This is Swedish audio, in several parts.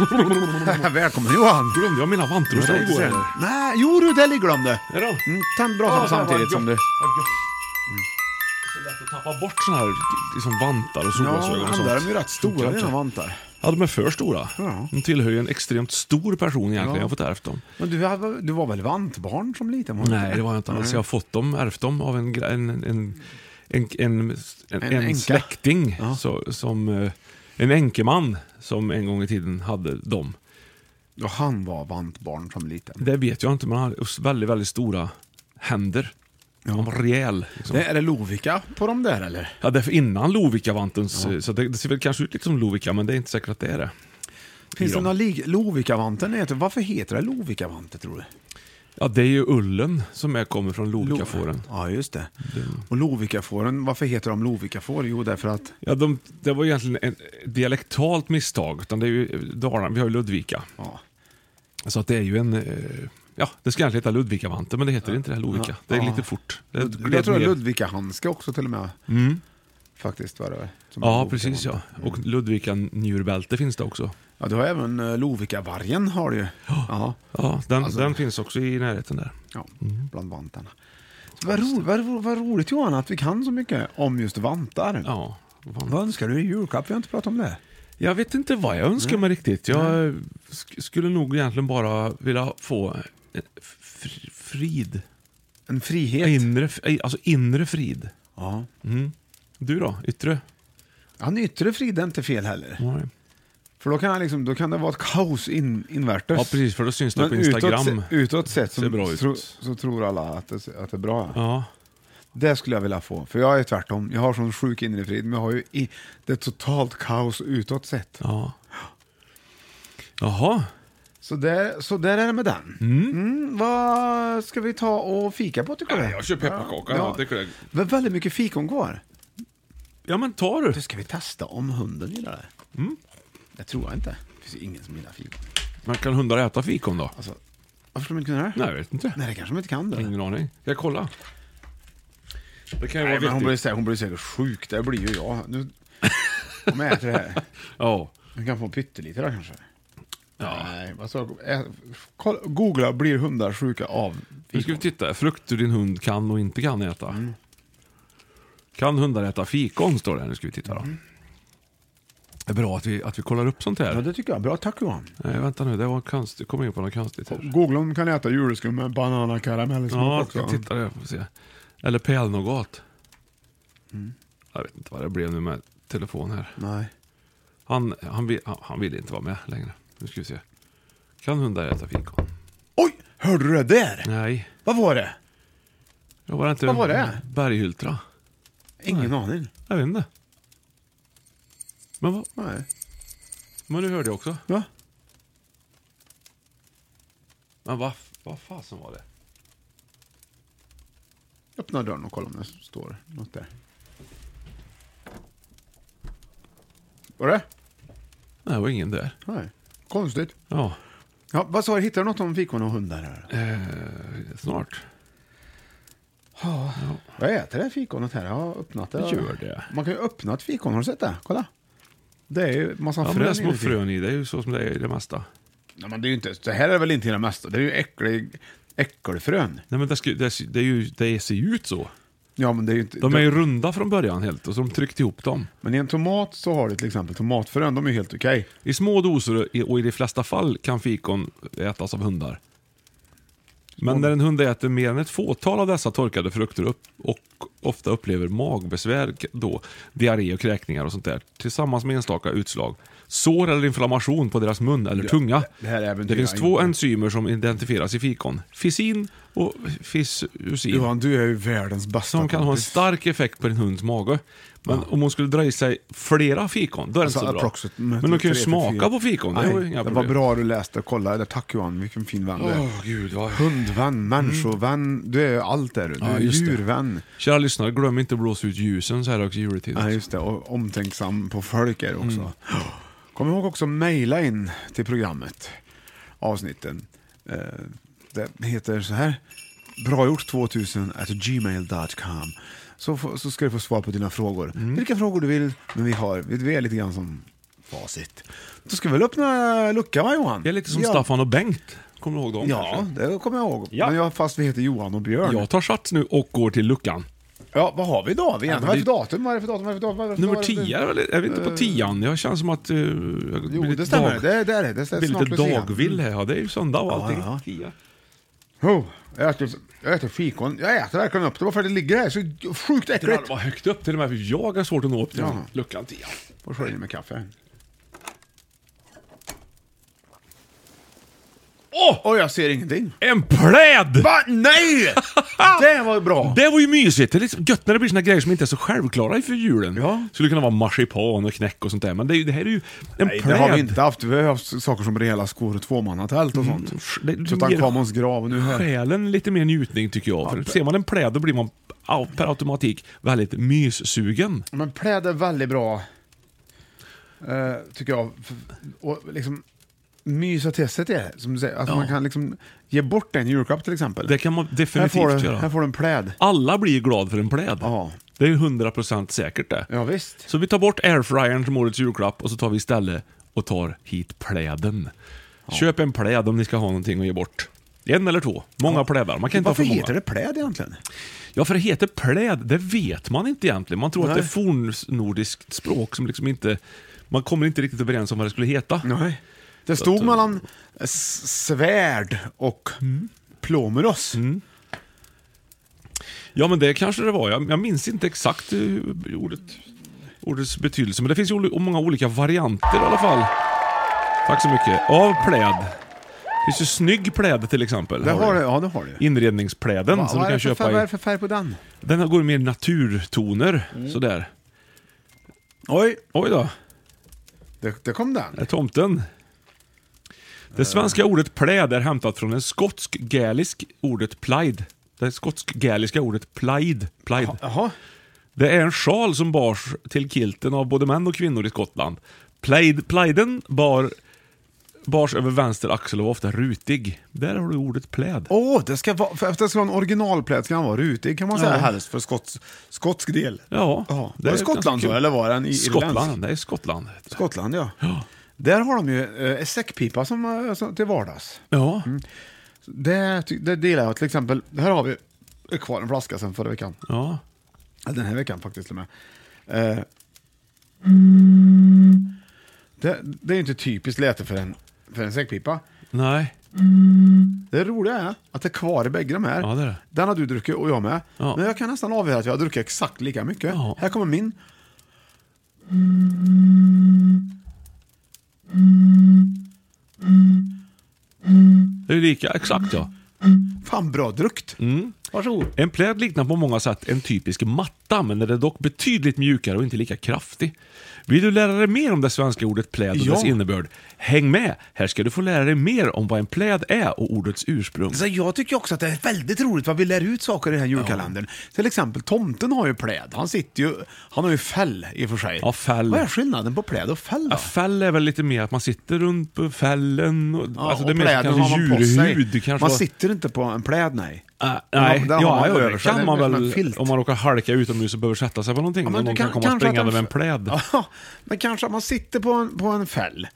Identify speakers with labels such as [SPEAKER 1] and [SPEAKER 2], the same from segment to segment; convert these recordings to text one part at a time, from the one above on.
[SPEAKER 1] Välkommen Johan!
[SPEAKER 2] Glömde jag mina dig igår eller?
[SPEAKER 1] Nej, jo du, där ligger de det.
[SPEAKER 2] Ja då.
[SPEAKER 1] Mm, tänd brasan samtidigt som du...
[SPEAKER 2] Så lätt att tappa bort såna här liksom vantar och solglasögon
[SPEAKER 1] Ja,
[SPEAKER 2] och sånt.
[SPEAKER 1] där är de ju rätt stora dina vantar.
[SPEAKER 2] Ja, de är för stora.
[SPEAKER 1] Ja.
[SPEAKER 2] De tillhör ju en extremt stor person egentligen.
[SPEAKER 1] Ja.
[SPEAKER 2] Jag har fått ärvt dem.
[SPEAKER 1] Men du, hade- du var väl vantbarn som liten? var du
[SPEAKER 2] Nej, det var jag inte alls. Jag har fått dem, ärvt dem av en, gra- en, en, en, en, en, en,
[SPEAKER 1] En
[SPEAKER 2] en
[SPEAKER 1] änka.
[SPEAKER 2] släkting.
[SPEAKER 1] Ja.
[SPEAKER 2] Så, som, eh, en enkeman som en gång i tiden hade dem.
[SPEAKER 1] Och han var vantbarn som liten.
[SPEAKER 2] Det vet jag inte, men han hade väldigt, väldigt stora händer. Han var rejäl. Liksom.
[SPEAKER 1] Det, är det Lovikka på dem där eller?
[SPEAKER 2] Ja, därför innan Lovikka-vantens, så det, det ser väl kanske ut lite som Lovikka, men det är inte säkert att det är det.
[SPEAKER 1] Finns det. Lovikkavanten heter... Varför heter det Lovikkavante tror du?
[SPEAKER 2] Ja, det är ju ullen som är, kommer från Lovikkafåren.
[SPEAKER 1] Ja, just det. Och Lovikkafåren, varför heter de Lovikkafår? Jo, därför att...
[SPEAKER 2] Ja, de, det var egentligen ett dialektalt misstag, utan det är ju Dalarna, vi har ju Ludvika.
[SPEAKER 1] Ja.
[SPEAKER 2] Så att det är ju en, eh, ja, det ska egentligen heta Ludvikavante, men det heter inte det, Lovika. Det är
[SPEAKER 1] Ja.
[SPEAKER 2] lite fort. Det
[SPEAKER 1] Jag
[SPEAKER 2] gled
[SPEAKER 1] tror det är. Ludvikahandske också till och med. Faktiskt var det
[SPEAKER 2] Ja, precis ja. Och Ludvika njurbälte finns det också.
[SPEAKER 1] Ja, du har även uh, Lovikkavargen har du ju. Ja.
[SPEAKER 2] Ja, den,
[SPEAKER 1] Alltså-
[SPEAKER 2] den finns också i närheten där.
[SPEAKER 1] ja, bland vantarna. Vad, ro, vad, vad roligt Johan att vi kan så mycket om just vantar.
[SPEAKER 2] Ja. fan.
[SPEAKER 1] Vad önskar du i julklapp? Vi har inte pratat om det.
[SPEAKER 2] Jag vet inte vad jag önskar mig riktigt. Jag sk- skulle nog egentligen bara vilja få frid.
[SPEAKER 1] En frihet.
[SPEAKER 2] Inre, alltså inre frid.
[SPEAKER 1] Ja.
[SPEAKER 2] Du då? Yttre?
[SPEAKER 1] Ja, en yttre frid är inte fel heller.
[SPEAKER 2] Nej.
[SPEAKER 1] För då kan, liksom, då kan det vara ett kaos in, invärtes.
[SPEAKER 2] Ja, precis. För då syns det
[SPEAKER 1] Men
[SPEAKER 2] på Instagram.
[SPEAKER 1] Utåt, utåt sett så,
[SPEAKER 2] ut.
[SPEAKER 1] tro, så tror alla att det, att det är bra.
[SPEAKER 2] Ja.
[SPEAKER 1] Det skulle jag vilja få. För jag är tvärtom. Jag har sån sjuk inre frid, men jag har ju i, det är totalt kaos utåt sett.
[SPEAKER 2] ja. Jaha.
[SPEAKER 1] Så där, så där är det med den. Mm, vad ska vi ta och fika på tycker du?
[SPEAKER 2] Jag kör pepparkaka.
[SPEAKER 1] Ja.
[SPEAKER 2] Det.
[SPEAKER 1] Har väldigt mycket fikon kvar.
[SPEAKER 2] Ja, men ta du.
[SPEAKER 1] Det ska vi testa om hunden gillar det.
[SPEAKER 2] Mm.
[SPEAKER 1] Det tror jag inte. Det finns ju ingen som gillar fikon.
[SPEAKER 2] Men kan hundar äta fikon då?
[SPEAKER 1] Alltså, varför skulle de inte kunna det?
[SPEAKER 2] Nej, jag vet inte.
[SPEAKER 1] Nej, det kanske de inte kan. Det.
[SPEAKER 2] Ingen aning. Jag kolla? Det kan ju
[SPEAKER 1] Nej,
[SPEAKER 2] vara
[SPEAKER 1] men hon, blir,
[SPEAKER 2] viktigt.
[SPEAKER 1] hon blir säkert sjuk. Det blir ju jag. Nu, om jag äter det här.
[SPEAKER 2] Ja.
[SPEAKER 1] Du kan få pyttelite då kanske.
[SPEAKER 2] Ja.
[SPEAKER 1] Nej, vad sa ä, kolla, Googla, blir hundar sjuka av
[SPEAKER 2] Nu ska vi titta. Frukter din hund kan och inte kan äta.
[SPEAKER 1] Mm.
[SPEAKER 2] Kan hundar äta fikon, står det. Nu ska vi titta då. Det är bra att vi, att vi kollar upp sånt här.
[SPEAKER 1] Ja, det tycker jag. Bra, tack Johan.
[SPEAKER 2] Nej, vänta nu. Det var konstigt. Jag kom in på något konstigt här.
[SPEAKER 1] De kan äta julskum med banan och karamellsmak
[SPEAKER 2] Ja, jag
[SPEAKER 1] också.
[SPEAKER 2] ska titta där. Får se. Eller pälnougat.
[SPEAKER 1] Mm.
[SPEAKER 2] Jag vet inte vad det blev nu med telefon här.
[SPEAKER 1] Nej.
[SPEAKER 2] Han, han, vill, han, han vill inte vara med längre. Nu ska vi se. Kan hundar äta fikon?
[SPEAKER 1] Oj, hörde du det där?
[SPEAKER 2] Nej.
[SPEAKER 1] Vad var det?
[SPEAKER 2] Jag var inte
[SPEAKER 1] Vad var det?
[SPEAKER 2] Berghyltra?
[SPEAKER 1] Ingen aning.
[SPEAKER 2] Jag vet inte. Men, vad,
[SPEAKER 1] Nej.
[SPEAKER 2] men du hörde jag också.
[SPEAKER 1] Va?
[SPEAKER 2] Men vad vad fasen var det?
[SPEAKER 1] Öppna dörren och kolla om det står något där. Var det?
[SPEAKER 2] Nej, det var ingen där.
[SPEAKER 1] Nej. Konstigt.
[SPEAKER 2] Ja,
[SPEAKER 1] Ja, vad sa du? Hittar du något om fikon och hundar? Här?
[SPEAKER 2] eh, snart.
[SPEAKER 1] Jag äter det här fikonet här. Jag har öppnat det.
[SPEAKER 2] Gör det.
[SPEAKER 1] Man kan ju öppna ett fikon. Har du sett det? Kolla. Det är ju massa
[SPEAKER 2] Ja, men
[SPEAKER 1] frön
[SPEAKER 2] det är små
[SPEAKER 1] inuti.
[SPEAKER 2] frön i. Det är ju så som det är i det mesta.
[SPEAKER 1] Nej, men det är ju inte, det här är väl inte det mesta. Det är ju äcklig, äckelfrön.
[SPEAKER 2] Nej, men det, ska, det, det, är ju, det ser ju ut så.
[SPEAKER 1] Ja, men det är ju inte...
[SPEAKER 2] De är ju runda från början helt och så har de tryckt ihop dem.
[SPEAKER 1] Men i en tomat så har du till exempel tomatfrön. De är ju helt okej.
[SPEAKER 2] I små doser i- och i de flesta fall kan fikon ätas av hundar. Men när en hund äter mer än ett fåtal av dessa torkade frukter upp och ofta upplever magbesvär, då, diarré och kräkningar och sånt där, tillsammans med enstaka utslag. Sår eller inflammation på deras mun eller tunga.
[SPEAKER 1] det
[SPEAKER 2] det finns två enzymer som identifieras i fikon. Fisin och fisusin.
[SPEAKER 1] Johan, du är ju världens bästa
[SPEAKER 2] Som kan ha en stark effekt på din hunds mage. Men om hon skulle dra i sig flera fikon, då är det
[SPEAKER 1] Alltså,
[SPEAKER 2] inte så bra. Men de kan ju smaka på fikon, det
[SPEAKER 1] Nej,
[SPEAKER 2] var ju inga
[SPEAKER 1] det var bra du läste och kollade. Tack Johan, vilken fin vän du är.
[SPEAKER 2] Åh gud, vad...
[SPEAKER 1] Hundvän, människovän, du är ju allt där du. Du
[SPEAKER 2] Ja,
[SPEAKER 1] är
[SPEAKER 2] det.
[SPEAKER 1] djurvän.
[SPEAKER 2] Kära lyssnare, glöm inte att blåsa ut ljusen så här också i juletid.
[SPEAKER 1] Ja, just det. Och omtänksam på folk är också.
[SPEAKER 2] Mm.
[SPEAKER 1] Kom ihåg också att mejla in till programmet, avsnitten. Eh, Det heter så här, bragjort2000 at gmail.com. Så, så ska du få svar på dina frågor.
[SPEAKER 2] Mm.
[SPEAKER 1] Vilka frågor du vill, men vi har vi är lite grann som facit. Då ska vi väl öppna lucka va Johan?
[SPEAKER 2] Det är lite som
[SPEAKER 1] ja.
[SPEAKER 2] Staffan och Bengt. Kommer du ihåg dem?
[SPEAKER 1] Ja,
[SPEAKER 2] kanske?
[SPEAKER 1] det kommer jag ihåg.
[SPEAKER 2] Ja.
[SPEAKER 1] Men jag, fast vi heter Johan och Björn.
[SPEAKER 2] Jag tar sats nu och går till luckan.
[SPEAKER 1] Ja, vad har vi då? Vi vad är det
[SPEAKER 2] det
[SPEAKER 1] för datum? Vad är det för datum? Vad är det för datum? Vad är det för
[SPEAKER 2] Nummer
[SPEAKER 1] datum?
[SPEAKER 2] 10, eller är vi inte på tian? Jag känns som att... Uh, jag
[SPEAKER 1] Jo, det stämmer.
[SPEAKER 2] Dag,
[SPEAKER 1] Det, det är det. Det är
[SPEAKER 2] blir
[SPEAKER 1] snart
[SPEAKER 2] lite
[SPEAKER 1] Lucia.
[SPEAKER 2] dagvill här. Ja, det är ju söndag och allting.
[SPEAKER 1] Ja.
[SPEAKER 2] Tia.
[SPEAKER 1] Oh, jag, äter, jag äter fikon. Jag äter verkligen upp det bara för att det ligger här så sjukt
[SPEAKER 2] Det
[SPEAKER 1] äckligt.
[SPEAKER 2] var högt upp till och med, för jag har svårt att nå upp till
[SPEAKER 1] Ja.
[SPEAKER 2] luckan 10.
[SPEAKER 1] Får skölja med kaffe.
[SPEAKER 2] Åh!
[SPEAKER 1] Åh, jag ser ingenting.
[SPEAKER 2] En pläd!
[SPEAKER 1] Va? Nej! det var ju bra.
[SPEAKER 2] Det var ju mysigt. Det är liksom gött när det blir såna grejer som inte är så självklara för julen.
[SPEAKER 1] Ja.
[SPEAKER 2] Skulle kunna vara marsipan och knäck och sånt där. Men det, är det här är ju en
[SPEAKER 1] Nej,
[SPEAKER 2] pläd.
[SPEAKER 1] det har vi inte haft. Vi har haft saker som rejäla skor och tvåmannatält och sånt.
[SPEAKER 2] Det, det
[SPEAKER 1] Tutankhamons grav och nu här.
[SPEAKER 2] Själen lite mer njutning tycker jag. För ser man en pläd då blir man per automatik väldigt myssugen.
[SPEAKER 1] Men pläd är väldigt bra, eh, tycker jag. Och liksom mysa till sig det. Som du säger, att
[SPEAKER 2] Ja.
[SPEAKER 1] man kan liksom ge bort en julklapp till exempel.
[SPEAKER 2] Det kan man
[SPEAKER 1] här,
[SPEAKER 2] definitivt
[SPEAKER 1] får du,
[SPEAKER 2] göra.
[SPEAKER 1] här får du en pläd.
[SPEAKER 2] Alla blir glad för en pläd.
[SPEAKER 1] Ja.
[SPEAKER 2] Det är ju 100% säkert det.
[SPEAKER 1] Ja, visst.
[SPEAKER 2] Så vi tar bort airfryern som årets julklapp och så tar vi istället och tar hit pläden. Köp en pläd om ni ska ha någonting att ge bort. En eller två. Många plädar. Man kan inte ha
[SPEAKER 1] Varför
[SPEAKER 2] för många.
[SPEAKER 1] heter det pläd egentligen?
[SPEAKER 2] Ja, för det heter pläd, det vet man inte egentligen. Man tror att
[SPEAKER 1] Nej.
[SPEAKER 2] det är fornnordiskt språk som liksom inte... Man kommer inte riktigt överens om vad det skulle heta.
[SPEAKER 1] Nej. Det stod
[SPEAKER 2] att-
[SPEAKER 1] mellan s- svärd och plomeros.
[SPEAKER 2] Ja, men det kanske det var. Jag, jag minns inte exakt eh, ordet, ordets betydelse, men det finns ju många olika varianter i alla fall. Tack så mycket. Av pläd. Det finns ju snygg pläd till exempel.
[SPEAKER 1] Det har
[SPEAKER 2] du.
[SPEAKER 1] det, ja, det har det.
[SPEAKER 2] Inredningspläden
[SPEAKER 1] Va,
[SPEAKER 2] som du kan
[SPEAKER 1] det för färg,
[SPEAKER 2] köpa
[SPEAKER 1] vad är
[SPEAKER 2] i.
[SPEAKER 1] det för färg på den?
[SPEAKER 2] Den går mer naturtoner,
[SPEAKER 1] Mm.
[SPEAKER 2] sådär.
[SPEAKER 1] Oj,
[SPEAKER 2] Oj då,
[SPEAKER 1] det, det kom den.
[SPEAKER 2] där är tomten. Det svenska ordet pläd är hämtat från en skotsk-gälisk ordet plaid. Det skotsk-gäliska ordet plaid. plaid.
[SPEAKER 1] Jaha.
[SPEAKER 2] Det är en sjal som bars till kilten av både män och kvinnor i Skottland. Plaid, plaiden bar, bars över vänster axel och var ofta rutig. Där har du ordet pläd.
[SPEAKER 1] Åh, det ska vara, för att det ska vara en originalpläd ska den vara rutig kan man säga
[SPEAKER 2] Ja.
[SPEAKER 1] helst för skots, skotsk del.
[SPEAKER 2] Ja,
[SPEAKER 1] Ja.
[SPEAKER 2] det
[SPEAKER 1] Var det Skottland
[SPEAKER 2] kul.
[SPEAKER 1] eller var den i
[SPEAKER 2] Skottland,
[SPEAKER 1] irländsk?
[SPEAKER 2] det är Skottland.
[SPEAKER 1] Skottland, ja. Där har de ju eh, säckpipa som, eh, som till vardags.
[SPEAKER 2] Ja,
[SPEAKER 1] Det, ty- det delar jag till exempel. Här har vi kvar en flaska sen förra veckan.
[SPEAKER 2] ja.
[SPEAKER 1] Den här veckan faktiskt till och med. Eh, det, det är inte typiskt läte för en, för en säckpipa.
[SPEAKER 2] Nej.
[SPEAKER 1] Det roliga är att det är kvar i bägge de här.
[SPEAKER 2] Ja, det är det.
[SPEAKER 1] Den har du druckit och jag med.
[SPEAKER 2] Ja.
[SPEAKER 1] Men jag kan nästan avgöra att jag har druckit exakt lika mycket.
[SPEAKER 2] Ja.
[SPEAKER 1] Här kommer min.
[SPEAKER 2] Det är lika, exakt ja.
[SPEAKER 1] Fan bra druckt.
[SPEAKER 2] Mm.
[SPEAKER 1] Varsågod.
[SPEAKER 2] En pläd liknar på många sätt en typisk matta, men den är dock betydligt mjukare och inte lika kraftig. Vill du lära dig mer om det svenska ordet pläd och
[SPEAKER 1] Ja.
[SPEAKER 2] dess innebörd? Häng med! Här ska du få lära dig mer om vad en pläd är och ordets ursprung.
[SPEAKER 1] Så jag tycker också att det är väldigt roligt vad vi lär ut saker i den här julkalendern. Till exempel tomten har ju pläd. Han sitter ju, han har ju fäll i och för sig.
[SPEAKER 2] Ja, fäll.
[SPEAKER 1] Vad är skillnaden på pläd och fäll då?
[SPEAKER 2] Ja, fäll är väl lite mer att man sitter runt på fällen. Och,
[SPEAKER 1] Ja,
[SPEAKER 2] alltså
[SPEAKER 1] och
[SPEAKER 2] det är mer kanske djurhud. Kanske
[SPEAKER 1] Man sitter inte på en pläd, nej.
[SPEAKER 2] Äh, nej, ja,
[SPEAKER 1] man
[SPEAKER 2] ja,
[SPEAKER 1] över
[SPEAKER 2] det kan man väl om man råkar halka utomhus och behöver sätta sig på någonting.
[SPEAKER 1] Ja, men
[SPEAKER 2] någon
[SPEAKER 1] du
[SPEAKER 2] kan, komma springande med en pläd.
[SPEAKER 1] Ja, men kanske att man sitter på en, på en fäll.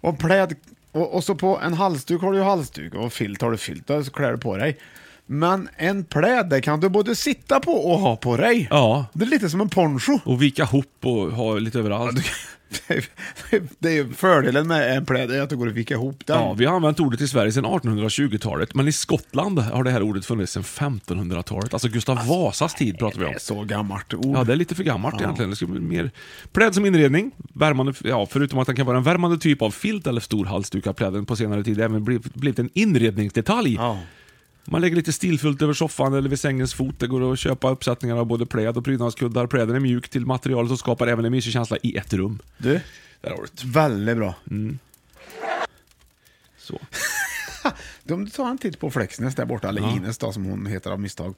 [SPEAKER 1] Och pläd, och, och så på en halsduk har du halsduk och filt har du filt och så klär du på dig. Men en pläd, det kan du både sitta på och ha på dig.
[SPEAKER 2] Ja.
[SPEAKER 1] Det är lite som en poncho.
[SPEAKER 2] Och vika ihop och ha lite överallt.
[SPEAKER 1] Det är ju fördelen med en pläd, är att det går att vika ihop den.
[SPEAKER 2] Ja, vi har använt ordet i Sverige sedan 1820-talet, men i Skottland har det här ordet funnits sedan 1500-talet. Alltså Gustav Vasas tid pratar vi
[SPEAKER 1] Det
[SPEAKER 2] om.
[SPEAKER 1] är så gammalt ord.
[SPEAKER 2] Ja, det är lite för gammalt egentligen. Det ska bli mer pläd som inredning. Värmande, ja, förutom att den kan vara en värmande typ av filt eller stor halsduk har pläden på senare tid även blivit en inredningsdetalj.
[SPEAKER 1] Ja.
[SPEAKER 2] Man lägger lite stilfullt över soffan eller vid sängens fot. Det går att köpa uppsättningar av både pläd och prydnadskuddar. Pläden är mjuk till materialet och skapar även en mysig känsla i ett rum.
[SPEAKER 1] Du,
[SPEAKER 2] Där har du det.
[SPEAKER 1] väldigt bra.
[SPEAKER 2] Så.
[SPEAKER 1] Du tar en titt på Flexnäs där borta, eller Ines då, som hon heter av misstag,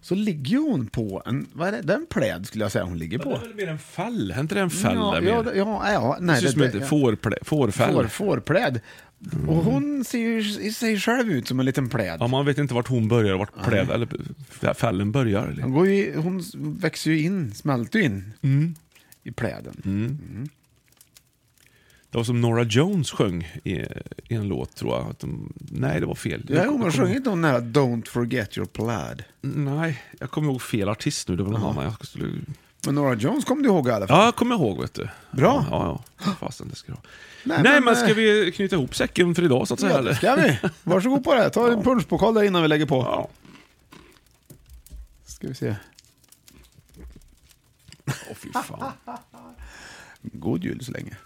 [SPEAKER 1] så ligger hon på en, vad är det, det är en pläd skulle jag säga hon ligger
[SPEAKER 2] Det
[SPEAKER 1] på.
[SPEAKER 2] är väl mer en fäll? Är inte det en fäll
[SPEAKER 1] ja,
[SPEAKER 2] där
[SPEAKER 1] ja, det- ja, ja,
[SPEAKER 2] Det
[SPEAKER 1] nej.
[SPEAKER 2] ser ut som ett fårplä, fårfäll.
[SPEAKER 1] får, fårpläd. Och hon ser ju sig själv ut som en liten pläd.
[SPEAKER 2] Ja, man vet inte vart hon börjar och vart pläd, eller fällen börjar. Eller?
[SPEAKER 1] Hon, ju, hon växer ju in, smälter ju in
[SPEAKER 2] Mm.
[SPEAKER 1] i pläden.
[SPEAKER 2] Det var som Nora Jones sjöng i, i en låt, tror jag. De, nej, det var fel.
[SPEAKER 1] Ja, hon har sjungit den här Don't forget your plaid.
[SPEAKER 2] Nej, jag kommer ihåg fel artist nu. Det var någon annan jag skulle...
[SPEAKER 1] Men Nora Jones kom du ihåg i alla fall.
[SPEAKER 2] Ja, jag kommer ihåg, vet du.
[SPEAKER 1] Bra.
[SPEAKER 2] Ja, ja. Fasen, det ska jag ha.
[SPEAKER 1] Nej,
[SPEAKER 2] Nej,
[SPEAKER 1] men,
[SPEAKER 2] men,
[SPEAKER 1] eh,
[SPEAKER 2] ska vi knyta ihop säcken för idag, så att säga?
[SPEAKER 1] Ja,
[SPEAKER 2] eller?
[SPEAKER 1] det ska vi. Varsågod på det. Ta en punschpokal där innan vi lägger på.
[SPEAKER 2] Ja.
[SPEAKER 1] Ska vi se.
[SPEAKER 2] Åh, fy fan.
[SPEAKER 1] God jul så länge.